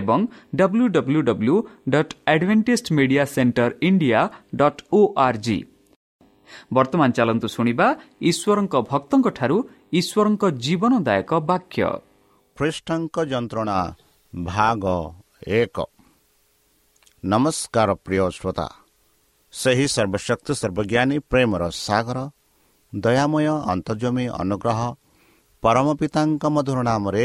ଏବଂ W W W dot Adventist Media Centre India dot O R G ବର୍ତ୍ତମାନ ଚାଲନ୍ତୁ ଶୁଣିବା ଈଶ୍ୱରଙ୍କ ଭକ୍ତଙ୍କଠାରୁ ଈଶ୍ୱରଙ୍କ ଜୀବନଦାୟକ ବାକ୍ୟ। ଖ୍ରୀଷ୍ଟଙ୍କ ଯନ୍ତ୍ରଣା ଭାଗ ଏକ। ନମସ୍କାର ପ୍ରିୟ ଶ୍ରୋତା। ସେହି ସର୍ବଶକ୍ତି ସର୍ବଜ୍ଞାନୀ ପ୍ରେମର ସାଗର ଦୟାମୟ ଅନ୍ତର୍ଜମୀ ଅନୁଗ୍ରହ ପରମ ପିତାଙ୍କ ମଧୁର ନାମରେ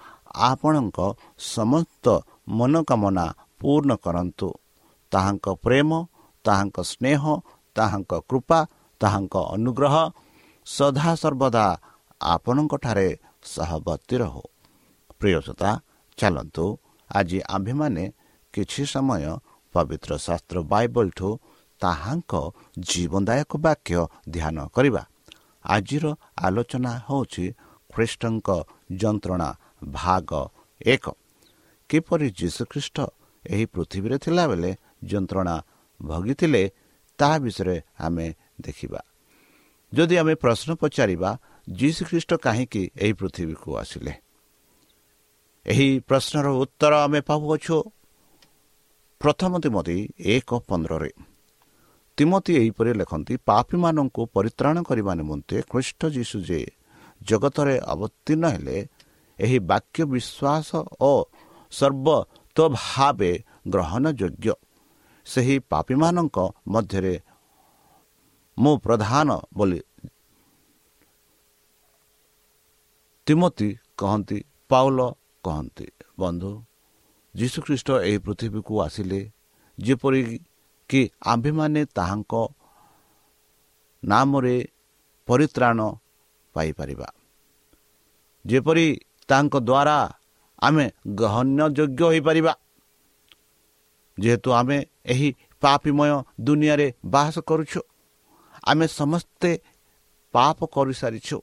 ଆପଣଙ୍କ ସମସ୍ତ ମନୋକାମନା ପୂର୍ଣ୍ଣ କରନ୍ତୁ। ତାହାଙ୍କ ପ୍ରେମ ତାହାଙ୍କ ସ୍ନେହ ତାହାଙ୍କ କୃପା ତାହାଙ୍କ ଅନୁଗ୍ରହ ସଦାସର୍ବଦା ଆପଣଙ୍କଠାରେ ସହବର୍ତ୍ତୀ ରହୁ। ପ୍ରିୟସତା ଚାଲନ୍ତୁ ଆଜି ଆମ୍ଭେମାନେ କିଛି ସମୟ ପବିତ୍ର ଶାସ୍ତ୍ର ବାଇବଲଠୁ ତାହାଙ୍କ ଜୀବନଦାୟକ ବାକ୍ୟ ଧ୍ୟାନ କରିବା। ଆଜିର ଆଲୋଚନା ହେଉଛି ଖ୍ରୀଷ୍ଟଙ୍କ ଯନ୍ତ୍ରଣା ଭାଗ ଏକ। କିପରି ଯୀଶୁଖ୍ରୀଷ୍ଟ ଏହି ପୃଥିବୀରେ ଥିଲାବେଳେ ଯନ୍ତ୍ରଣା ଭୋଗିଥିଲେ ତାହା ବିଷୟରେ ଆମେ ଦେଖିବା। ଯଦି ଆମେ ପ୍ରଶ୍ନ ପଚାରିବା ଯୀଶୁଖ୍ରୀଷ୍ଟ କାହିଁକି ଏହି ପୃଥିବୀକୁ ଆସିଲେ? ଏହି ପ୍ରଶ୍ନର ଉତ୍ତର ଆମେ ପାଉଅଛୁ ପ୍ରଥମ ତିମତି ଏକ ପନ୍ଦରରେ। ତିମତି ଏହିପରି ଲେଖନ୍ତି ପାପୀମାନଙ୍କୁ ପରିତ୍ରାଣ କରିବା ନିମନ୍ତେ ଖ୍ରୀଷ୍ଟ ଯୀଶୁ ଯେ ଜଗତରେ ଅବତୀର୍ଣ୍ଣ ହେଲେ ଏହି ବାକ୍ୟ ବିଶ୍ୱାସ ଓ ସର୍ବତ ଭାବେ ଗ୍ରହଣଯୋଗ୍ୟ। ସେହି ପାପୀମାନଙ୍କ ମଧ୍ୟରେ ମୁଁ ପ୍ରଧାନ ବୋଲି ତିମତି କହନ୍ତି ପାଉଲ କହନ୍ତି ବନ୍ଧୁ ଯୀଶୁଖ୍ରୀଷ୍ଟ ଏହି ପୃଥିବୀକୁ ଆସିଲେ ଯେପରି କି ଆମ୍ଭେମାନେ ତାହାଙ୍କ ନାମରେ ପରିତ୍ରାଣ ପାଇପାରିବା। ଯେପରି ତାଙ୍କ ଦ୍ୱାରା ଆମେ ଗ୍ରହଣ୍ୟଯୋଗ୍ୟ ହୋଇପାରିବା। ଯେହେତୁ ଆମେ ଏହି ପାପିମୟ ଦୁନିଆରେ ବାସ କରୁଛୁ ଆମେ ସମସ୍ତେ ପାପ କରିସାରିଛୁ।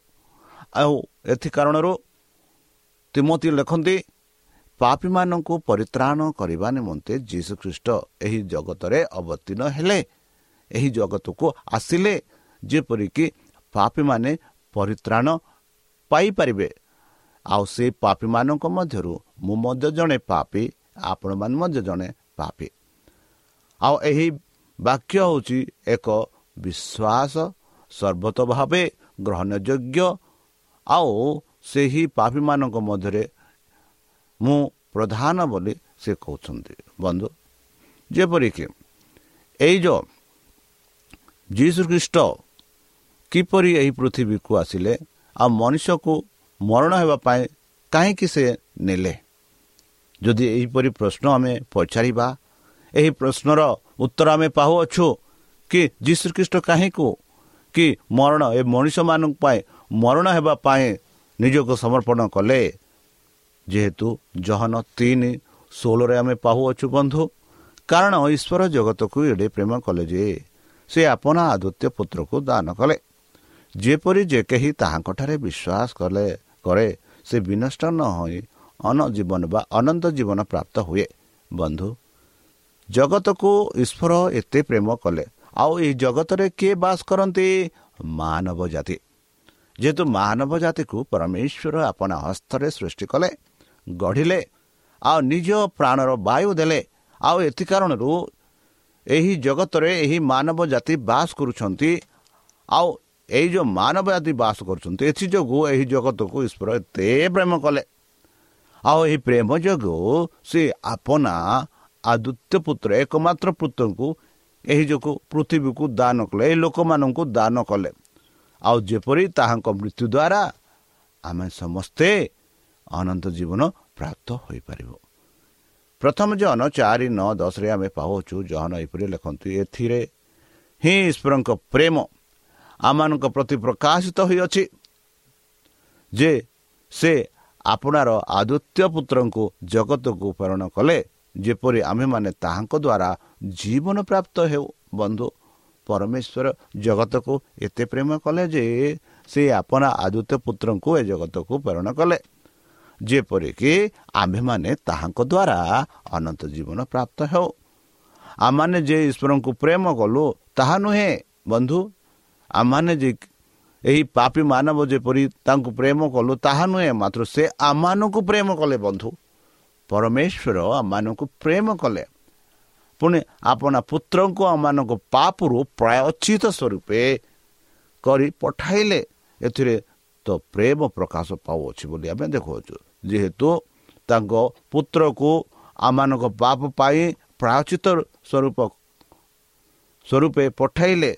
ଆଉ ଏଥି କାରଣରୁ ତିମତି ଲେଖନ୍ତି ପାପୀମାନଙ୍କୁ ପରିତ୍ରାଣ କରିବା ନିମନ୍ତେ ଯୀଶୁଖ୍ରୀଷ୍ଟ ଏହି ଜଗତରେ ଅବତୀର୍ଣ୍ଣ ହେଲେ। ଏହି ଜଗତକୁ ଆସିଲେ ଯେପରିକି ପାପୀମାନେ ପରିତ୍ରାଣ ପାଇପାରିବେ। ଆଉ ସେ ପାପୀମାନଙ୍କ ମଧ୍ୟରୁ ମୁଁ ମଧ୍ୟ ଜଣେ ପାପି ଆପଣମାନେ ମଧ୍ୟ ଜଣେ ପାପି। ଆଉ ଏହି ବାକ୍ୟ ହେଉଛି ଏକ ବିଶ୍ୱାସ ସର୍ବତ ଭାବେ ଗ୍ରହଣଯୋଗ୍ୟ ଆଉ ସେହି ପାପୀମାନଙ୍କ ମଧ୍ୟରେ ମୁଁ ପ୍ରଧାନ ବୋଲି ସେ କହୁଛନ୍ତି। ବନ୍ଧୁ ଯେପରିକି ଏଇ ଯେଉଁ ଯୀଶୁଖ୍ରୀଷ୍ଟ କିପରି ଏହି ପୃଥିବୀକୁ ଆସିଲେ ଆଉ ମଣିଷକୁ ମରଣ ହେବା ପାଇଁ କାହିଁକି ସେ ନେଲେ? ଯଦି ଏହିପରି ପ୍ରଶ୍ନ ଆମେ ପଚାରିବା ଏହି ପ୍ରଶ୍ନର ଉତ୍ତର ଆମେ ପାଉଅଛୁ କି ଯୀଶୁଖ୍ରୀଷ୍ଟ କାହିଁକୁ? କି ମରଣ ଏ ମଣିଷମାନଙ୍କ ପାଇଁ ମରଣ ହେବା ପାଇଁ ନିଜକୁ ସମର୍ପଣ କଲେ? ଯେହେତୁ ଜହନ ତିନି ଷୋହଳରେ ଆମେ ପାହୁଅଛୁ ବନ୍ଧୁ କାରଣ ଈଶ୍ୱର ଜଗତକୁ ଏଡ଼େ ପ୍ରେମ କଲେ ଯେ ସେ ଆପଣ ଆଦିତ୍ୟ ପୁତ୍ରକୁ ଦାନ କଲେ। ଯେପରି ଯେ କେହି ତାହାଙ୍କଠାରେ ବିଶ୍ୱାସ କଲେ କରେ ସେ ବିନଷ୍ଟ ନ ହୋଇ ଅନ ଜୀବନ ବା ଅନନ୍ତ ଜୀବନ ପ୍ରାପ୍ତ ହୁଏ। ବନ୍ଧୁ ଜଗତକୁ ଈଶ୍ୱର ଏତେ ପ୍ରେମ କଲେ ଆଉ ଏହି ଜଗତରେ କିଏ ବାସ କରନ୍ତି? ମାନବ ଜାତି। ଯେହେତୁ ମାନବ ଜାତିକୁ ପରମେଶ୍ୱର ଆପଣ ହସ୍ତରେ ସୃଷ୍ଟି କଲେ ଗଢ଼ିଲେ ଆଉ ନିଜ ପ୍ରାଣର ବାୟୁ ଦେଲେ ଆଉ ଏଥି କାରଣରୁ ଏହି ଜଗତରେ ଏହି ମାନବ ଜାତି ବାସ କରୁଛନ୍ତି ଆଉ ଏଇ ଯେଉଁ ମାନବ ଜାତି ବାସ କରୁଛନ୍ତି ଏଥିଯୋଗୁଁ ଏହି ଜଗତକୁ ଈଶ୍ୱର ଏତେ ପ୍ରେମ କଲେ। ଆଉ ଏହି ପ୍ରେମ ଯୋଗୁଁ ସେ ଆପନା ଆଦିତ୍ୟ ପୁତ୍ର ଏକମାତ୍ର ପୁତ୍ରଙ୍କୁ ଏହି ଯୋଗୁଁ ପୃଥିବୀକୁ ଦାନ କଲେ ଏହି ଲୋକମାନଙ୍କୁ ଦାନ କଲେ। ଆଉ ଯେପରି ତାହାଙ୍କ ମୃତ୍ୟୁ ଦ୍ୱାରା ଆମେ ସମସ୍ତେ ଅନନ୍ତ ଜୀବନ ପ୍ରାପ୍ତ ହୋଇପାରିବ। ପ୍ରଥମ ଜହନ ଚାରି ନଅ ଦଶରେ ଆମେ ପାଉଛୁ ଜହନ ଏପରି ଲେଖନ୍ତୁ ଏଥିରେ ହିଁ ଈଶ୍ୱରଙ୍କ ପ୍ରେମ ଆମମାନଙ୍କ ପ୍ରତି ପ୍ରକାଶିତ ହୋଇଅଛି ଯେ ସେ ଆପଣାର ଆଦିତ୍ୟ ପୁତ୍ରଙ୍କୁ ଜଗତକୁ ପ୍ରେରଣ କଲେ। ଯେପରି ଆମ୍ଭେମାନେ ତାହାଙ୍କ ଦ୍ୱାରା ଜୀବନ ପ୍ରାପ୍ତ ହେଉ। ବନ୍ଧୁ ପରମେଶ୍ୱର ଜଗତକୁ ଏତେ ପ୍ରେମ କଲେ ଯେ ସେ ଆପଣା ଆଦିତ୍ୟ ପୁତ୍ରଙ୍କୁ ଏ ଜଗତକୁ ପ୍ରେରଣ କଲେ। ଯେପରିକି ଆମ୍ଭେମାନେ ତାହାଙ୍କ ଦ୍ୱାରା ଅନନ୍ତ ଜୀବନ ପ୍ରାପ୍ତ ହେଉ। ଆମମାନେ ଯେ ଈଶ୍ୱରଙ୍କୁ ପ୍ରେମ କଲୁ ତାହା ନୁହେଁ। ବନ୍ଧୁ ଆମମାନେ ଯେ ଏହି ପାପୀ ମାନବ ଯେପରି ତାଙ୍କୁ ପ୍ରେମ କଲୁ ତାହା ନୁହେଁ ମାତ୍ର ସେ ଆମମାନଙ୍କୁ ପ୍ରେମ କଲେ ବନ୍ଧୁ ପରମେଶ୍ୱର ଆମମାନଙ୍କୁ ପ୍ରେମ କଲେ ପୁଣି ଆପଣ ପୁତ୍ରଙ୍କୁ ଆମମାନଙ୍କ ପାପରୁ ପ୍ରାୟଚିତ ସ୍ୱରୂପେ କରି ପଠାଇଲେ ଏଥିରେ ତ ପ୍ରେମ ପ୍ରକାଶ ପାଉଅଛି ବୋଲି ଆମେ ଦେଖାଉଛୁ ଯେହେତୁ ତାଙ୍କ ପୁତ୍ରକୁ ଆମମାନଙ୍କ ପାପ ପାଇଁ ପ୍ରାୟଚିତ ସ୍ୱରୂପ ସ୍ୱରୂପେ ପଠାଇଲେ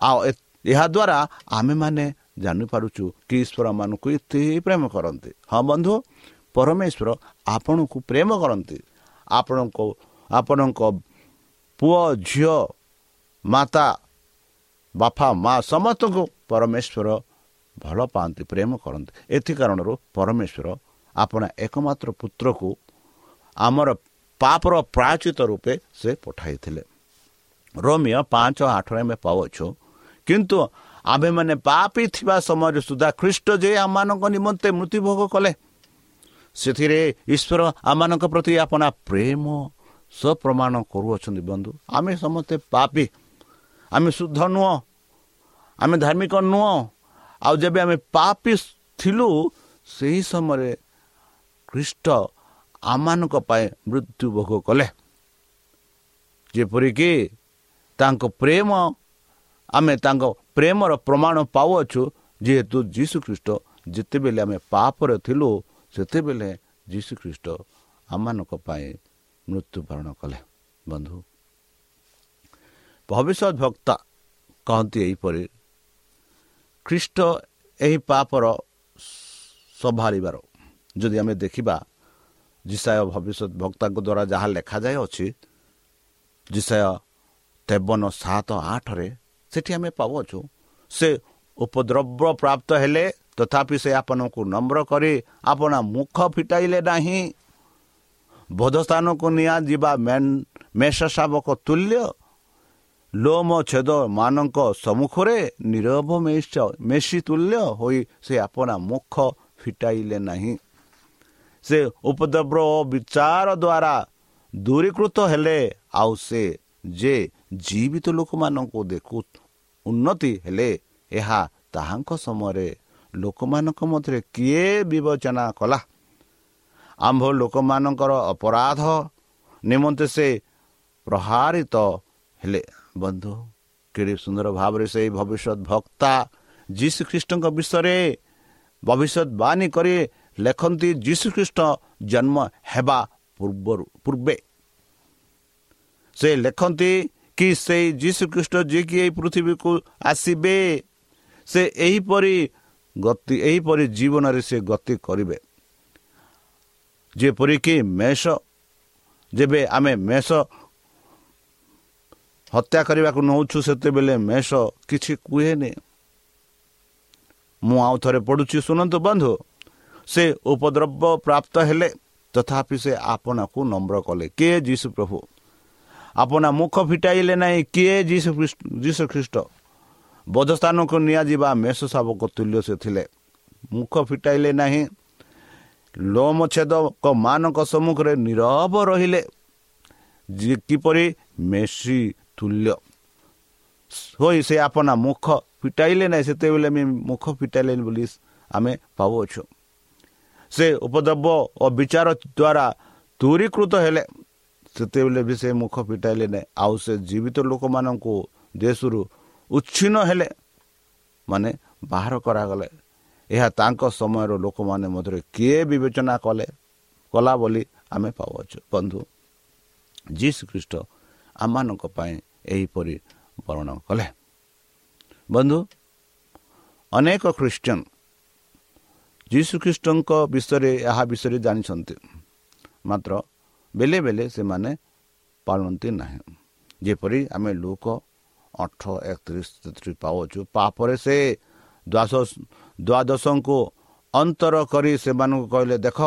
ଆଉ ଏହାଦ୍ୱାରା ଆମେମାନେ ଜାଣିପାରୁଛୁ କି ଈଶ୍ୱର ମାନଙ୍କୁ ଏତେ ପ୍ରେମ କରନ୍ତି। ହଁ ବନ୍ଧୁ ପରମେଶ୍ୱର ଆପଣଙ୍କୁ ପ୍ରେମ କରନ୍ତି। ଆପଣଙ୍କ ଆପଣଙ୍କ ପୁଅ ଝିଅ ମାତା ବାପା ମା ସମସ୍ତଙ୍କୁ ପରମେଶ୍ୱର ଭଲ ପାଆନ୍ତି ପ୍ରେମ କରନ୍ତି। ଏଥି କାରଣରୁ ପରମେଶ୍ୱର ଆପଣ ଏକମାତ୍ର ପୁତ୍ରକୁ ଆମର ପାପର ପ୍ରାୟଚିତ ରୂପେ ସେ ପଠାଇଥିଲେ। ରୋମିଓ ପାଞ୍ଚ ଆଠରେ ଆମେ ପାଉଛୁ କିନ୍ତୁ ଆମ୍ଭେମାନେ ପାପି ଥିବା ସମୟରେ ସୁଦ୍ଧା ଖ୍ରୀଷ୍ଟ ଯେ ଆମମାନଙ୍କ ନିମନ୍ତେ ମୃତ୍ୟୁଭୋଗ କଲେ ସେଥିରେ ଈଶ୍ୱର ଆମମାନଙ୍କ ପ୍ରତି ଆପଣ ପ୍ରେମ ସପ୍ରମାଣ କରୁଅଛନ୍ତି ବନ୍ଧୁ। ଆମେ ସମସ୍ତେ ପାପି। ଆମେ ଶୁଦ୍ଧ ନୁହଁ। ଆମେ ଧାର୍ମିକ ନୁହଁ। ଆଉ ଯେବେ ଆମେ ପାପି ଥିଲୁ ସେହି ସମୟରେ ଖ୍ରୀଷ୍ଟ ଆମମାନଙ୍କ ପାଇଁ ମୃତ୍ୟୁଭୋଗ କଲେ। ଯେପରିକି ତାଙ୍କ ପ୍ରେମ ଆମେ ତାଙ୍କ ପ୍ରେମର ପ୍ରମାଣ ପାଉଅଛୁ ଯେହେତୁ ଯୀଶୁ ଖ୍ରୀଷ୍ଟ ଯେତେବେଳେ ଆମେ ପାପରେ ଥିଲୁ ସେତେବେଳେ ଯୀଶୁ ଖ୍ରୀଷ୍ଟ ଆମମାନଙ୍କ ପାଇଁ ମୃତ୍ୟୁବରଣ କଲେ। ବନ୍ଧୁ ଭବିଷ୍ୟତ ଭକ୍ତା କହନ୍ତି ଏହିପରି ଖ୍ରୀଷ୍ଟ ଏହି ପାପର ସମ୍ଭାଳିବାର। ଯଦି ଆମେ ଦେଖିବା ଜିସାୟ ଭବିଷ୍ୟତ ଭକ୍ତାଙ୍କ ଦ୍ୱାରା ଯାହା ଲେଖାଯାଇଅଛି ଜିସାୟ ତେବନ ସାତ ଆଠରେ ସେଠି ଆମେ ପାଉଅଛୁ। ସେ ଉପଦ୍ରବ୍ୟ ପ୍ରାପ୍ତ ହେଲେ ତଥାପି ସେ ଆପଣଙ୍କୁ ନମ୍ର କରି ଆପଣ ମୁଖ ଫିଟାଇଲେ ନାହିଁ। ବୋଧସ୍ଥାନକୁ ନିଆଯିବା ମେଷ ଶାବକ ତୁଲ୍ୟ ଲୋମ ଛେଦ ମାନଙ୍କ ସମ୍ମୁଖରେ ନିରବ ମେଷି ତୁଲ୍ୟ ହୋଇ ସେ ଆପଣ ମୁଖ ଫିଟାଇଲେ ନାହିଁ। ସେ ଉପଦ୍ରବ ଓ ବିଚାର ଦ୍ୱାରା ଦୂରୀକୃତ ହେଲେ ଆଉ ସେ ଯେ ଜୀବିତ ଲୋକମାନଙ୍କୁ ଦେଖୁ ଉନ୍ନତି ହେଲେ ଏହା ତାହାଙ୍କ ସମୟରେ ଲୋକମାନଙ୍କ ମଧ୍ୟରେ କିଏ ବିବେଚନା କଲା? ଆମ୍ଭ ଲୋକମାନଙ୍କର ଅପରାଧ ନିମନ୍ତେ ସେ ପ୍ରହାରିତ ହେଲେ। ବନ୍ଧୁ କେଡ଼େ ସୁନ୍ଦର ଭାବରେ ସେଇ ଭବିଷ୍ୟତ ଭକ୍ତା ଯୀଶୁଖ୍ରୀଷ୍ଟଙ୍କ ବିଷୟରେ ଭବିଷ୍ୟତବାଣୀ କରି ଲେଖନ୍ତି ଯୀଶୁଖ୍ରୀଷ୍ଟ ଜନ୍ମ ହେବା ପୂର୍ବରୁ ପୂର୍ବେ। ସେ ଲେଖନ୍ତି କି ସେଇ ଯୀଶୁଖ୍ରୀଷ୍ଟ ଯିଏକି ଏଇ ପୃଥିବୀକୁ ଆସିବେ ସେ ଏହିପରି ଗତି ଏହିପରି ଜୀବନରେ ସେ ଗତି କରିବେ ଯେପରିକି ମେଷ ଯେବେ ଆମେ ମେଷ ହତ୍ୟା କରିବାକୁ ନେଉଛୁ ସେତେବେଳେ ମେଷ କିଛି କୁହେନି। ମୁଁ ଆଉ ଥରେ ପଢ଼ୁଛି ଶୁଣନ୍ତୁ ବନ୍ଧୁ ସେ ଉପଦ୍ରବ ପ୍ରାପ୍ତ ହେଲେ ତଥାପି ସେ ଆପଣଙ୍କୁ ନମ୍ର କଲେ। କିଏ? ଯୀଶୁ ପ୍ରଭୁ। ଆପଣ ମୁଖ ଫିଟାଇଲେ ନାହିଁ। କିଏ ଯୀଶୁ ଯୀଶୁ ଖ୍ରୀଷ୍ଟ? ବଧସ୍ଥାନକୁ ନିଆଯିବା ମେଷ ଶାବକ ତୁଲ୍ୟ ସେ ଥିଲେ। ମୁଖ ଫିଟାଇଲେ ନାହିଁ। ଲୋମଛେଦକ ମାନଙ୍କ ସମ୍ମୁଖରେ ନିରବ ରହିଲେ। କିପରି? ମେସି ତୁଲ୍ୟ। ହୋଇ ସେ ଆପଣ ମୁଖ ଫିଟାଇଲେ ନାହିଁ। ସେତେବେଳେ ଆମେ ମୁଖ ଫିଟାଇଲେନି ବୋଲି ଆମେ ପାଉଅଛୁ ସେ ଉପଦ୍ରବ ଓ ବିଚାର ଦ୍ୱାରା ଦୂରୀକୃତ ହେଲେ। ସେତେବେଳେ ବି ସେ ମୁଖ ଫିଟାଇଲେ ନାହିଁ। ଆଉ ସେ ଜୀବିତ ଲୋକମାନଙ୍କୁ ଦେଶରୁ ଉଚ୍ଛିନ୍ନ ହେଲେ ମାନେ ବାହାର କରାଗଲେ। ଏହା ତାଙ୍କ ସମୟର ଲୋକମାନେ ମଧ୍ୟରେ କିଏ ବିବେଚନା କଲେ କଲା ବୋଲି ଆମେ ପାଉଅଛୁ। ବନ୍ଧୁ ଯୀ ଶ୍ରୀଖ୍ରୀଷ୍ଟ ଆମମାନଙ୍କ ପାଇଁ ଏହିପରି ବର୍ଣ୍ଣନା କଲେ। ବନ୍ଧୁ ଅନେକ ଖ୍ରୀଷ୍ଟିଆନ ଯୀଶୁଖ୍ରୀଷ୍ଟଙ୍କ ବିଷୟରେ ଏହା ବିଷୟରେ ଜାଣିଛନ୍ତି। ମାତ୍ର ବେଳେ ବେଳେ ସେମାନେ ପାଳନ୍ତି ନାହିଁ। ଯେପରି ଆମେ ଲୋକ ଅଠର ଏକତିରିଶ ପାଉଛୁ ପାପରେ ସେ ଦ୍ୱାଦଶଙ୍କୁ ଅନ୍ତର କରି ସେମାନଙ୍କୁ କହିଲେ ଦେଖ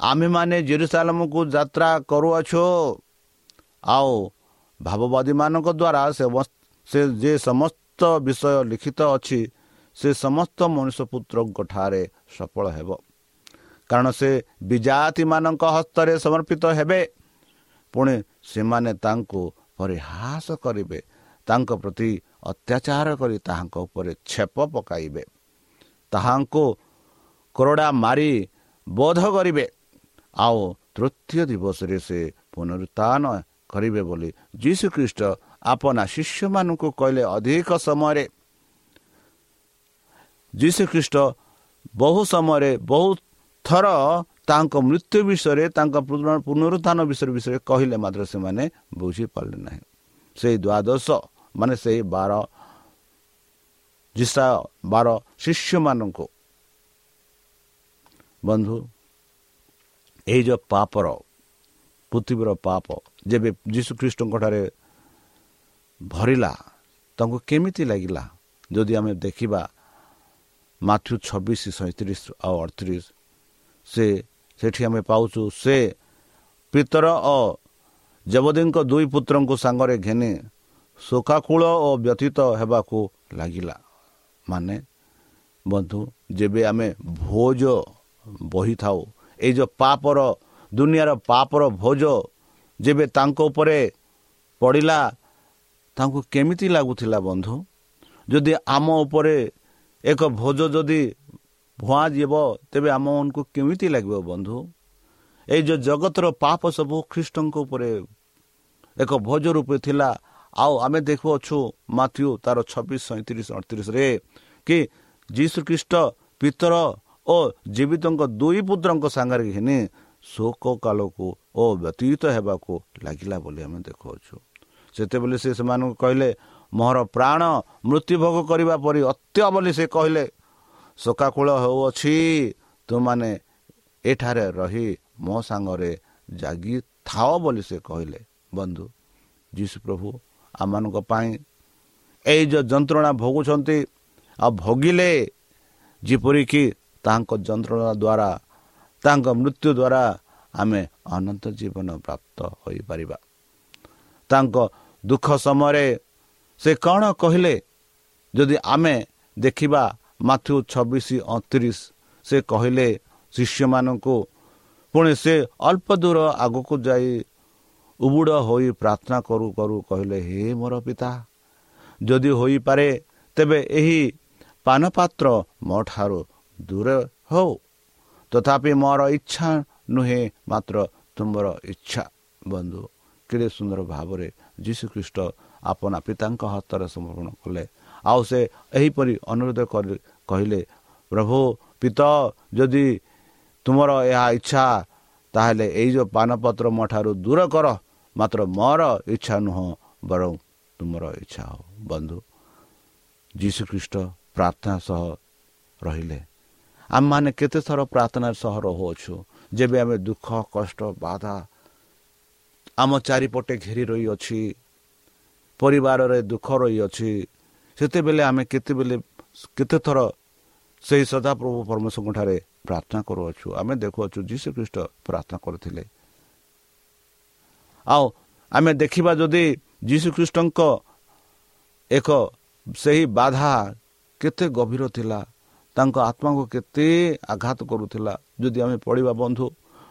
ଆମେମାନେ ଜେରୁସାଲାମକୁ ଯାତ୍ରା କରୁଅଛୁ। ଆଉ ଭାବବାଦୀମାନଙ୍କ ଦ୍ୱାରା ସେ ଯେ ସମସ୍ତ ବିଷୟ ଲିଖିତ ଅଛି ସେ ସମସ୍ତ ମଣିଷ ପୁତ୍ରଙ୍କ ଠାରେ ସଫଳ ହେବ। କାରଣ ସେ ବିଜାତିମାନଙ୍କ ହସ୍ତରେ ସମର୍ପିତ ହେବେ। ପୁଣି ସେମାନେ ତାଙ୍କୁ ପରିହାସ କରିବେ। ତାଙ୍କ ପ୍ରତି ଅତ୍ୟାଚାର କରି ତାହାଙ୍କ ଉପରେ ଛେପ ପକାଇବେ। ତାହାଙ୍କୁ କରଡ଼ା ମାରି ବୋଧ କରିବେ। ଆଉ ତୃତୀୟ ଦିବସରେ ସେ ପୁନରୁତ୍ଥାନ କରିବେ ବୋଲି ଯୀଶୁଖ୍ରୀଷ୍ଟ ଆପଣା ଶିଷ୍ୟମାନଙ୍କୁ କହିଲେ ଅଧିକ ସମୟରେ। ଯୀଶୁଖ୍ରୀଷ୍ଟ ବହୁ ସମୟରେ ବହୁତ ଥର ତାଙ୍କ ମୃତ୍ୟୁ ବିଷୟରେ ତାଙ୍କ ପୁନରୁତ୍ଥାନ ବିଷୟ ବିଷୟରେ କହିଲେ ମାତ୍ର ସେମାନେ ବୁଝିପାରିଲେ ନାହିଁ। ସେଇ ଦ୍ୱାଦଶ ମାନେ ସେଇ ବାର ଯିଶା ବାର ଶିଷ୍ୟମାନଙ୍କୁ। ବନ୍ଧୁ ଏଇ ଯେଉଁ ପାପର ପୃଥିବୀର ପାପ ଯେବେ ଯୀଶୁଖ୍ରୀଷ୍ଟଙ୍କ ଠାରେ ଭରିଲା ତାଙ୍କୁ କେମିତି ଲାଗିଲା? ଯଦି ଆମେ ଦେଖିବା ମାଥ୍ୟୁ ଛବିଶ ସଇଁତିରିଶ ଆଉ ଅଠତିରିଶ ସେ ସେଠି ଆମେ ପାଉଛୁ। ସେ ପିତର ଓ ଜବଦୀଙ୍କ ଦୁଇ ପୁତ୍ରଙ୍କୁ ସାଙ୍ଗରେ ଘେନି ଶୋକାକୂଳ ଓ ବ୍ୟତୀତ ହେବାକୁ ଲାଗିଲା। ମାନେ ବନ୍ଧୁ ଯେବେ ଆମେ ଭୋଜ ବହିଥାଉ ଏଇ ଯେଉଁ ପାପର ଦୁନିଆର ପାପର ଭୋଜ ଯେବେ ତାଙ୍କ ଉପରେ ପଡ଼ିଲା ତାଙ୍କୁ କେମିତି ଲାଗୁଥିଲା ବନ୍ଧୁ? ଯଦି ଆମ ଉପରେ ଏକ ଭୋଜ ଯଦି ଭୁଆଁ ଯିବ ତେବେ ଆମମାନଙ୍କୁ କେମିତି ଲାଗିବ ବନ୍ଧୁ ଏଇ ଯେଉଁ ଜଗତର ପାପ ସବୁ ଖ୍ରୀଷ୍ଟଙ୍କ ଉପରେ ଏକ ଭୋଜ ରୂପେ ଥିଲା ଆଉ ଆମେ ଦେଖୁଅଛୁ ମାଥ୍ୟୁ ତାର ଛବିଶ ସଇଁତିରିଶ ଅଠତିରିଶରେ କି ଯୀଶୁ ଖ୍ରୀଷ୍ଟ ପିତର ଓ ଜୀବିତଙ୍କ ଦୁଇ ପୁତ୍ରଙ୍କ ସାଙ୍ଗରେ ଘିନି ଶୋକ କାଳକୁ ଓ ବ୍ୟତୀତ ହେବାକୁ ଲାଗିଲା ବୋଲି ଆମେ ଦେଖୁଅଛୁ ସେତେବେଳେ ସେ ସେମାନଙ୍କୁ କହିଲେ ମୋର ପ୍ରାଣ ମୃତ୍ୟୁଭୋଗ କରିବା ପରି ଅତ୍ୟ ବୋଲି ସେ କହିଲେ ଶୋକାକୂଳ ହେଉଅଛି ତୁମାନେ ଏଠାରେ ରହି ମୋ ସାଙ୍ଗରେ ଜାଗି ଥାଅ ବୋଲି ସେ କହିଲେ। ବନ୍ଧୁ ଯୀଶୁ ପ୍ରଭୁ ଆମମାନଙ୍କ ପାଇଁ ଏଇ ଯେଉଁ ଯନ୍ତ୍ରଣା ଭୋଗୁଛନ୍ତି ଆଉ ଭୋଗିଲେ ଯେପରିକି ତାଙ୍କ ଯନ୍ତ୍ରଣା ଦ୍ୱାରା ତାଙ୍କ ମୃତ୍ୟୁ ଦ୍ୱାରା ଆମେ ଅନନ୍ତ ଜୀବନ ପ୍ରାପ୍ତ ହୋଇପାରିବା। ତାଙ୍କ ଦୁଃଖ ସମୟରେ ସେ କ'ଣ କହିଲେ? ଯଦି ଆମେ ଦେଖିବା ମାଥ୍ୟୁ ଛବିଶ ଅଣତିରିଶ ସେ କହିଲେ ଶିଷ୍ୟମାନଙ୍କୁ ପୁଣି ସେ ଅଳ୍ପ ଦୂର ଆଗକୁ ଯାଇ ଉବୁଡ଼ ହୋଇ ପ୍ରାର୍ଥନା କରୁ କରୁ କହିଲେ ହେ ମୋର ପିତା ଯଦି ହୋଇପାରେ ତେବେ ଏହି ପାନପାତ୍ର ମୋ ଠାରୁ ଦୂର ହଉ। ତଥାପି ମୋର ଇଚ୍ଛା ନୁହେଁ ମାତ୍ର ତୁମର ଇଚ୍ଛା ବନ୍ଧୁ। କେଡ଼େ ସୁନ୍ଦର ଭାବରେ ଯୀଶୁଖ୍ରୀଷ୍ଟ ଆପଣା ପିତାଙ୍କ ହସ୍ତରେ ସମର୍ପଣ କଲେ। ଆଉ ସେ ଏହିପରି ଅନୁରୋଧ କହିଲେ ପ୍ରଭୁ ପିତ ଯଦି ତୁମର ଏହା ଇଚ୍ଛା ତାହେଲେ ଏଇ ଯେଉଁ ପାନପତ୍ର ମୋ ଠାରୁ ଦୂର କର ମାତ୍ର ମୋର ଇଚ୍ଛା ନୁହଁ ବରଂ ତୁମର ଇଚ୍ଛା ହଉ। ବନ୍ଧୁ ଯୀଶୁଖ୍ରୀଷ୍ଟ ପ୍ରାର୍ଥନା ସହ ରହିଲେ। ଆମମାନେ କେତେଥର ପ୍ରାର୍ଥନା ସହ ରହୁଅଛୁ ଯେବେ ଆମେ ଦୁଃଖ କଷ୍ଟ ବାଧା ଆମ ଚାରିପଟେ ଘେରି ରହିଅଛି ପରିବାରରେ ଦୁଃଖ ରହିଅଛି ସେତେବେଳେ ଆମେ କେତେବେଳେ କେତେଥର ସେହି ସଦାପ୍ରଭୁ ପରମେଶ୍ୱରଙ୍କ ଠାରେ ପ୍ରାର୍ଥନା କରୁଅଛୁ ଆମେ ଦେଖୁଅଛୁ ଯୀଶୁ ଖ୍ରୀଷ୍ଟ ପ୍ରାର୍ଥନା କରୁଥିଲେ। ଆଉ ଆମେ ଦେଖିବା ଯଦି ଯୀଶୁଖ୍ରୀଷ୍ଟଙ୍କ ଏକ ସେହି ବାଧା କେତେ ଗଭୀର ଥିଲା ତାଙ୍କ ଆତ୍ମାକୁ କେତେ ଆଘାତ କରୁଥିଲା। ଯଦି ଆମେ ପଢ଼ିବା ବନ୍ଧୁ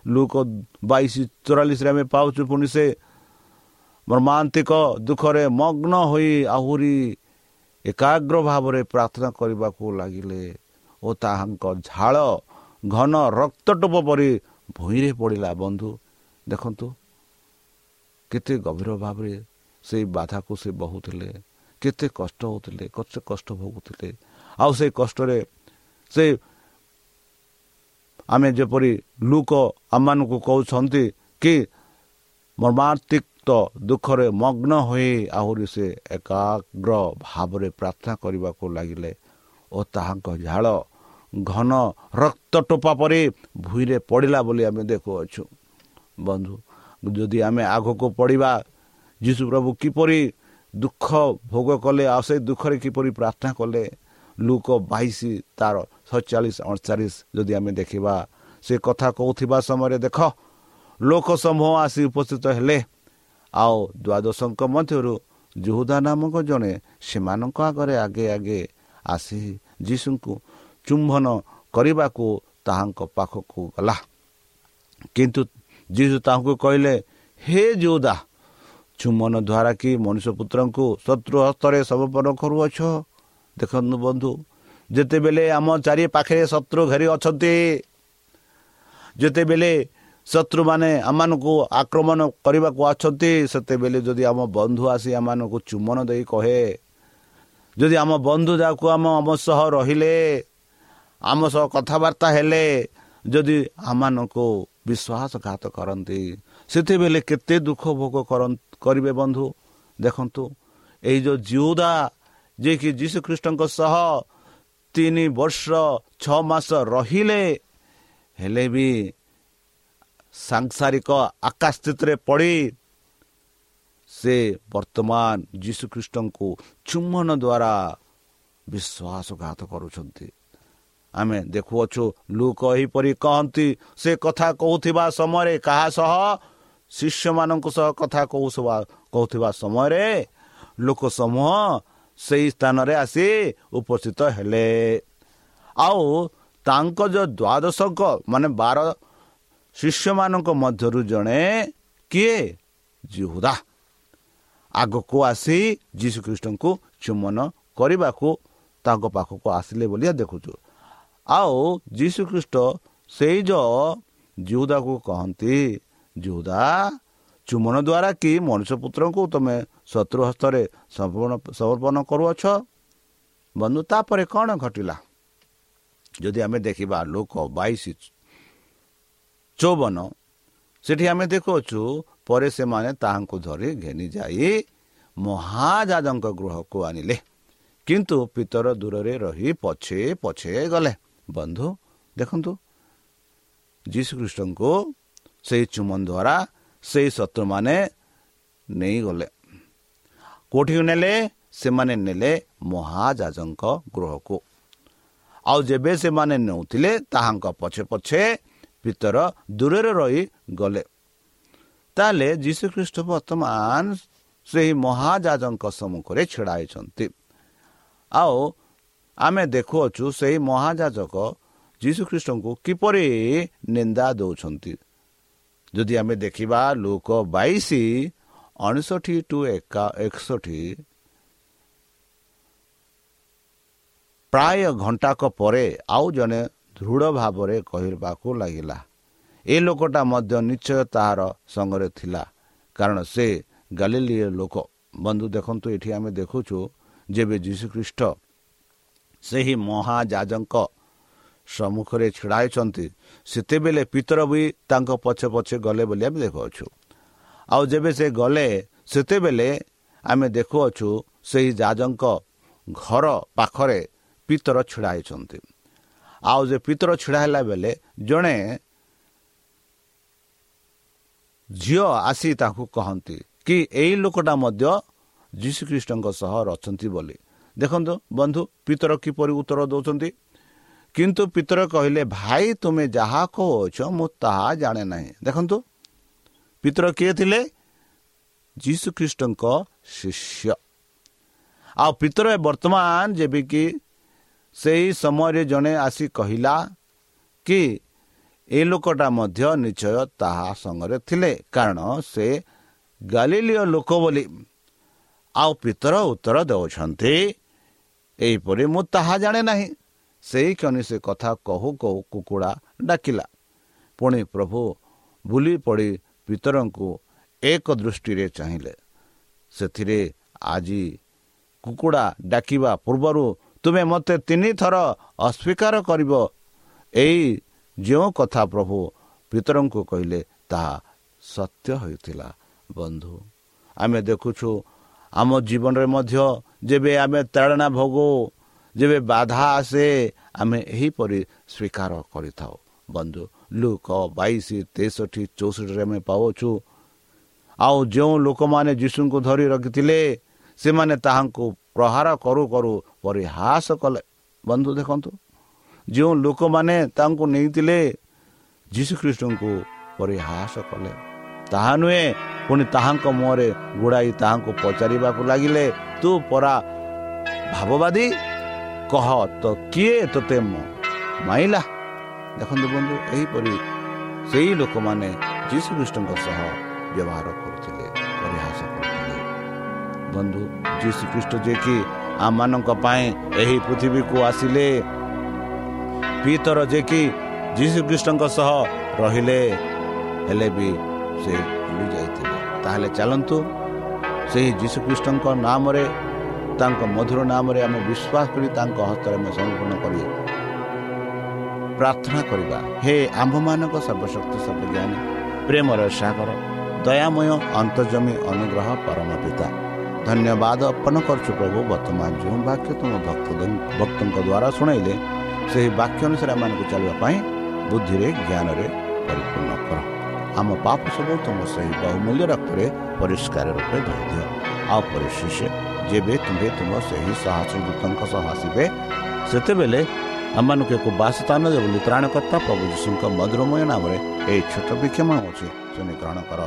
ଲୁକ ବାଇଶ ଚଉରାଳିଶରେ ଆମେ ପାଉଛୁ ପୁଣି ସେ ମର୍ମାନ୍ତିକ ଦୁଃଖରେ ମଗ୍ନ ହୋଇ ଆହୁରି ଏକାଗ୍ର ଭାବରେ ପ୍ରାର୍ଥନା କରିବାକୁ ଲାଗିଲେ ଓ ତାହାଙ୍କ ଝାଳ ଘନ ରକ୍ତଟୋପ ପରି ଭୂଇଁରେ ପଡ଼ିଲା। ବନ୍ଧୁ ଦେଖନ୍ତୁ କେତେ ଗଭୀର ଭାବରେ ସେଇ ବାଧାକୁ ସେ ବହୁଥିଲେ କେତେ କଷ୍ଟ ହେଉଥିଲେ କେତେ କଷ୍ଟ ଭୋଗୁଥିଲେ। ଆଉ ସେଇ କଷ୍ଟରେ ସେ ଆମେ ଯେପରି ଲୁକ ଆମମାନଙ୍କୁ କହୁଛନ୍ତି କି ମର୍ମାତିକ୍ତ ଦୁଃଖରେ ମଗ୍ନ ହୋଇ ଆହୁରି ସେ ଏକାଗ୍ର ଭାବରେ ପ୍ରାର୍ଥନା କରିବାକୁ ଲାଗିଲେ ଓ ତାହାଙ୍କ ଝାଳ ଘନ ରକ୍ତ ଟୋପା ପରି ଭୂଇଁରେ ପଡ଼ିଲା ବୋଲି ଆମେ ଦେଖୁଅଛୁ। ବନ୍ଧୁ ଯଦି ଆମେ ଆଗକୁ ପଡ଼ିବା ଯୀଶୁ ପ୍ରଭୁ କିପରି ଦୁଃଖ ଭୋଗ କଲେ ଆଉ ସେ ଦୁଃଖରେ କିପରି ପ୍ରାର୍ଥନା କଲେ ଲୁକ ବାଇଶ ତାର ସତଚାଳିଶ ଅଣଚାଳିଶ ଯଦି ଆମେ ଦେଖିବା ସେ କଥା କହୁଥିବା ସମୟରେ ଦେଖ ଲୋକ ସମୂହ ଆସି ଉପସ୍ଥିତ ହେଲେ ଆଉ ଦ୍ୱାଦଶଙ୍କ ମଧ୍ୟରୁ ଯୁହୁଦା ନାମକ ଜଣେ ସେମାନଙ୍କ ଆଗରେ ଆଗେ ଆଗେ ଆସି ଯୀଶୁଙ୍କୁ ଚୁମ୍ବନ କରିବାକୁ ତାହାଙ୍କ ପାଖକୁ ଗଲା। କିନ୍ତୁ ଯୀଶୁ ତାହାଙ୍କୁ କହିଲେ ହେ ଯୋଉଦା ଚୁମ୍ବନ ଦ୍ୱାରା କି ମଣିଷ ପୁତ୍ରଙ୍କୁ ଶତ୍ରୁ ହସ୍ତରେ ସମର୍ପଣ କରୁଅଛ? ଦେଖନ୍ତୁ ବନ୍ଧୁ ଯେତେବେଳେ ଆମ ଚାରି ପାଖରେ ଶତ୍ରୁ ଘେରି ଅଛନ୍ତି ଯେତେବେଳେ ଶତ୍ରୁମାନେ ଆମମାନଙ୍କୁ ଆକ୍ରମଣ କରିବାକୁ ଅଛନ୍ତି ସେତେବେଳେ ଯଦି ଆମ ବନ୍ଧୁ ଆସି ଆମମାନଙ୍କୁ ଚୁମ୍ବନ ଦେଇ କହେ ଯଦି ଆମ ବନ୍ଧୁ ଯାହାକୁ ଆମ ଆମ ସହ ରହିଲେ ଆମ ସହ କଥାବାର୍ତ୍ତା ହେଲେ ଯଦି ଆମମାନଙ୍କୁ ବିଶ୍ୱାସଘାତ କରନ୍ତି ସେତେବେଳେ କେତେ ଦୁଃଖ ଭୋଗ କରିବେ ବନ୍ଧୁ? ଦେଖନ୍ତୁ ଏଇ ଯେଉଁ ଜିଉଦା ଯିଏକି ଯୀଶୁଖ୍ରୀଷ୍ଟଙ୍କ ସହ ତିନି ବର୍ଷ ଛଅ ମାସ ରହିଲେ ହେଲେ ବି ସାଂସାରିକ ଆକାଶ ସ୍ଥିତିରେ ପଡ଼ି ସେ ବର୍ତ୍ତମାନ ଯୀଶୁଖ୍ରୀଷ୍ଟଙ୍କୁ ଚୁମ୍ବନ ଦ୍ୱାରା ବିଶ୍ୱାସଘାତ କରୁଛନ୍ତି। ଆମେ ଦେଖୁଅଛୁ ଲୁକ ଏହିପରି କହନ୍ତି ସେ କଥା କହୁଥିବା ସମୟରେ କାହା ସହ? ଶିଷ୍ୟମାନଙ୍କ ସହ କଥା କହୁଥିବା ସମୟରେ ଲୋକ ସମୂହ ସେହି ସ୍ଥାନରେ ଆସି ଉପସ୍ଥିତ ହେଲେ। ଆଉ ତାଙ୍କ ଯେଉଁ ଦ୍ୱାଦଶଙ୍କ ମାନେ ବାର ଶିଷ୍ୟମାନଙ୍କ ମଧ୍ୟରୁ ଜଣେ କିଏ? ଜିହୁଦା ଆଗକୁ ଆସି ଯୀଶୁଖ୍ରୀଷ୍ଟଙ୍କୁ ଚୁମନ କରିବାକୁ ତାଙ୍କ ପାଖକୁ ଆସିଲେ ବୋଲି ଦେଖୁଛୁ। ଆଉ ଯୀଶୁଖ୍ରୀଷ୍ଟ ସେଇ ଯେଉଁ ଜିହୁଦାକୁ କହନ୍ତି ଯୁଦା ଚୁମନ ଦ୍ୱାରା କି ମଣିଷ ପୁତ୍ରଙ୍କୁ ତୁମେ ଶତ୍ରୁ ହସ୍ତରେ ସମର୍ପଣ କରୁଅଛ? ବନ୍ଧୁ ତାପରେ କ'ଣ ଘଟିଲା? ଯଦି ଆମେ ଦେଖିବା ଲୋକ ବାଇଶ ଚଉବନ ସେଠି ଆମେ ଦେଖୁଅଛୁ ପରେ ସେମାନେ ତାହାଙ୍କୁ ଧରି ଘେନି ଯାଇ ମହାଜାଜଙ୍କ ଗୃହକୁ ଆଣିଲେ। କିନ୍ତୁ ପିତର ଦୂରରେ ରହି ପଛେ ପଛେ ଗଲେ। ବନ୍ଧୁ ଦେଖନ୍ତୁ ଯୀଶୁଖ୍ରୀଷ୍ଟଙ୍କୁ ସେହି ଚୁମନ ଦ୍ୱାରା ସେହି ଶତ୍ରୁମାନେ ନେଇଗଲେ। କେଉଁଠିକୁ ନେଲେ? ସେମାନେ ନେଲେ ମହାଜାଜଙ୍କ ଗୃହକୁ। ଆଉ ଯେବେ ସେମାନେ ନେଉଥିଲେ ତାହାଙ୍କ ପଛେ ପଛେ ଭିତର ଦୂରରେ ରହି ଗଲେ। ତାହେଲେ ଯୀଶୁଖ୍ରୀଷ୍ଟ ବର୍ତ୍ତମାନ ସେହି ମହାଜାଜଙ୍କ ସମ୍ମୁଖରେ ଛିଡ଼ା ହେଇଛନ୍ତି। ଆଉ ଆମେ ଦେଖୁଅଛୁ ସେହି ମହାଜାଜକ ଯୀଶୁଖ୍ରୀଷ୍ଟଙ୍କୁ କିପରି ନିନ୍ଦା ଦେଉଛନ୍ତି। ଯଦି ଆମେ ଦେଖିବା ଲୋକ ବାଇଶ ଅଣଷଠି ଟୁ ଏକା ଏକଷଠି ପ୍ରାୟ ଘଣ୍ଟାକ ପରେ ଆଉ ଜଣେ ଦୃଢ଼ ଭାବରେ କହିବାକୁ ଲାଗିଲା। ଏ ଲୋକଟା ମଧ୍ୟ ନିଶ୍ଚୟ ତାହାର ସଙ୍ଗରେ ଥିଲା କାରଣ ସେ ଗାଲିଲିଏ ଲୋକ। ବନ୍ଧୁ ଦେଖନ୍ତୁ ଏଠି ଆମେ ଦେଖୁଛୁ ଯେବେ ଯୀଶୁଖ୍ରୀଷ୍ଟ ସେହି ମହାଜାଜଙ୍କ ସମ୍ମୁଖରେ ଛିଡ଼ା ହେଇଛନ୍ତି ସେତେବେଳେ ପିତର ବି ତାଙ୍କ ପଛେ ପଛେ ଗଲେ ବୋଲି ଆମେ ଦେଖୁଅଛୁ। ଆଉ ଯେବେ ସେ ଗଲେ ସେତେବେଳେ ଆମେ ଦେଖୁଅଛୁ ସେହି ଜାଜଙ୍କ ଘର ପାଖରେ ପିତର ଛିଡ଼ା ହେଇଛନ୍ତି। ଆଉ ଯେ ପିତର ଛିଡ଼ା ହେଲା ବେଳେ ଜଣେ ଝିଅ ଆସି ତାଙ୍କୁ କହନ୍ତି କି ଏଇ ଲୋକଟା ମଧ୍ୟ ଯୀଶୁଖ୍ରୀଷ୍ଟଙ୍କ ସହ ଅଛନ୍ତି ବୋଲି। ଦେଖନ୍ତୁ ବନ୍ଧୁ ପିତର କିପରି ଉତ୍ତର ଦେଉଛନ୍ତି? କିନ୍ତୁ ପିତର କହିଲେ ଭାଇ ତୁମେ ଯାହା କହୁଅଛ ମୁଁ ତାହା ଜାଣେ ନାହିଁ। ଦେଖନ୍ତୁ ପିତର କିଏ ଥିଲେ? ଯୀଶୁଖ୍ରୀଷ୍ଟଙ୍କ ଶିଷ୍ୟ। ଆଉ ପିତର ବର୍ତ୍ତମାନ ଯେବେ କି ସେହି ସମୟରେ ଜଣେ ଆସି କହିଲା କି ଏ ଲୋକଟା ମଧ୍ୟ ନିଶ୍ଚୟ ତାହା ସଙ୍ଗରେ ଥିଲେ। କାରଣ ସେ ଗାଲିଲିୟ ଲୋକ ବୋଲି ଆଉ ପିତର ଉତ୍ତର ଦେଉଛନ୍ତି। ଏହିପରି ମୁଁ ତାହା ଜାଣେ ନାହିଁ ସେହି କ୍ଷଣି ସେ କଥା କହୁ କହୁ କୁକୁଡ଼ା ଡାକିଲା। ପୁଣି ପ୍ରଭୁ ବୁଲି ପଡ଼ି ପିତରଙ୍କୁ ଏକ ଦୃଷ୍ଟିରେ ଚାହିଁଲେ। ସେଥିରେ ଆଜି କୁକୁଡ଼ା ଡାକିବା ପୂର୍ବରୁ ତୁମେ ମୋତେ ତିନିଥର ଅସ୍ୱୀକାର କରିବ। ଏଇ ଯେଉଁ କଥା ପ୍ରଭୁ ପିତରଙ୍କୁ କହିଲେ ତାହା ସତ୍ୟ ହୋଇଥିଲା ବନ୍ଧୁ। ଆମେ ଦେଖୁଛୁ ଆମ ଜୀବନରେ ମଧ୍ୟ ଯେବେ ଆମେ ତାଳନା ଭୋଗୁ ଯେବେ ବାଧା ଆସେ ଆମେ ଏହିପରି ସ୍ୱୀକାର କରିଥାଉ। ବନ୍ଧୁ ଲୁକ ବାଇଶ ତେଷଠି ଚଉଷଠିରେ ଆମେ ପାଉଛୁ ଆଉ ଯେଉଁ ଲୋକମାନେ ଯୀଶୁଙ୍କୁ ଧରି ରଖିଥିଲେ ସେମାନେ ତାହାଙ୍କୁ ପ୍ରହାର କରୁ କରୁ ପରିହାସ କଲେ ବନ୍ଧୁ ଦେଖନ୍ତୁ ଯେଉଁ ଲୋକମାନେ ତାଙ୍କୁ ନେଇଥିଲେ ଯୀଶୁଖ୍ରୀଷ୍ଟଙ୍କୁ ପରିହାସ କଲେ ତାହା ନୁହେଁ ପୁଣି ତାହାଙ୍କ ମୁହଁରେ ଗୁଡ଼ାଇ ତାହାଙ୍କୁ ପଚାରିବାକୁ ଲାଗିଲେ ତୁ ପରା ଭାବବାଦୀ? କହ ତ କିଏ ତୋତେ ମାଇଲା? ଦେଖନ୍ତୁ ବନ୍ଧୁ ଏହିପରି ସେହି ଲୋକମାନେ ଯୀଶୁଖ୍ରୀଷ୍ଟଙ୍କ ସହ ବ୍ୟବହାର କରୁଥିଲେ ପରିହାସ କରୁଥିଲେ। ବନ୍ଧୁ ଯୀଶୁଖ୍ରୀଷ୍ଟ ଯିଏକି ଆମମାନଙ୍କ ପାଇଁ ଏହି ପୃଥିବୀକୁ ଆସିଲେ। ପିତର ଯିଏକି ଯୀଶୁଖ୍ରୀଷ୍ଟଙ୍କ ସହ ରହିଲେ ହେଲେ ବି ସେ ଭୁଲି ଯାଇଥିଲେ। ତାହେଲେ ଚାଲନ୍ତୁ ସେହି ଯୀଶୁଖ୍ରୀଷ୍ଟଙ୍କ ନାମରେ ତାଙ୍କ ମଧୁର ନାମରେ ଆମେ ବିଶ୍ୱାସ କରି ତାଙ୍କ ହସ୍ତରେ ଆମେ ସମର୍ପଣ କରି ପ୍ରାର୍ଥନା କରିବା। ହେ ଆମ୍ଭମାନଙ୍କ ସର୍ବଶକ୍ତି ସର୍ବଜ୍ଞାନୀ ପ୍ରେମର ସାଗର ଦୟାମୟ ଅନ୍ତର୍ଜମୀ ଅନୁଗ୍ରହ ପରମ ପିତା। ଧନ୍ୟବାଦ ଅର୍ପଣ କରୁଛୁ ପ୍ରଭୁ ବର୍ତ୍ତମାନ ଯେଉଁ ବାକ୍ୟ ତୁମ ଭକ୍ତ ଭକ୍ତଙ୍କ ଦ୍ୱାରା ଶୁଣାଇଲେ ସେହି ବାକ୍ୟ ଅନୁସାରେ ଆମମାନଙ୍କୁ ଚାଲିବା ପାଇଁ ବୁଦ୍ଧିରେ ଜ୍ଞାନରେ ପରିପୂର୍ଣ୍ଣ କର ଆମ ପାପ ସବୁ ତୁମ ସେହି ବହୁମୂଲ୍ୟ ରକ୍ତରେ ପରିଷ୍କାର ରୂପେ ଧରିଦିଅ ଆଉ ପରିଶେଷ ଯେବେ ତୁମେ ତୁମ ସେହି ସାହସ ଦୂତଙ୍କ ସହ ଆସିବେ ସେତେବେଳେ ଆମମାନଙ୍କୁ ଏକ ବାସସ୍ଥାନ ଦେବ ବୋଲି ତ୍ରାଣକର୍ତ୍ତା ପ୍ରଭୁ ଯୀଶୁଙ୍କ ମଧୁରମୟ ନାମରେ ଏହି ଛୋଟ ବିକ୍ଷମ ଅଛି ଶୁଣି ଗ୍ରହଣ କର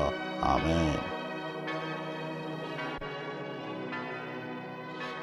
ଆମେ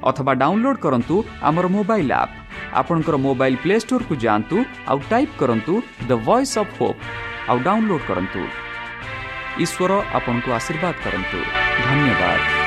ଅଥବା ଡାଉନଲୋଡ୍ କରନ୍ତୁ ଆମର ମୋବାଇଲ୍ ଆପ୍ ଆପଣଙ୍କର ମୋବାଇଲ୍ ପ୍ଲେ ଷ୍ଟୋର୍କୁ ଯାଆନ୍ତୁ ଆଉ ଟାଇପ୍ କରନ୍ତୁ ଦ ଭଏସ୍ ଅଫ୍ ହୋପ୍ ଆଉ ଡାଉନଲୋଡ୍ କରନ୍ତୁ ଈଶ୍ୱର ଆପଣଙ୍କୁ ଆଶୀର୍ବାଦ କରନ୍ତୁ ଧନ୍ୟବାଦ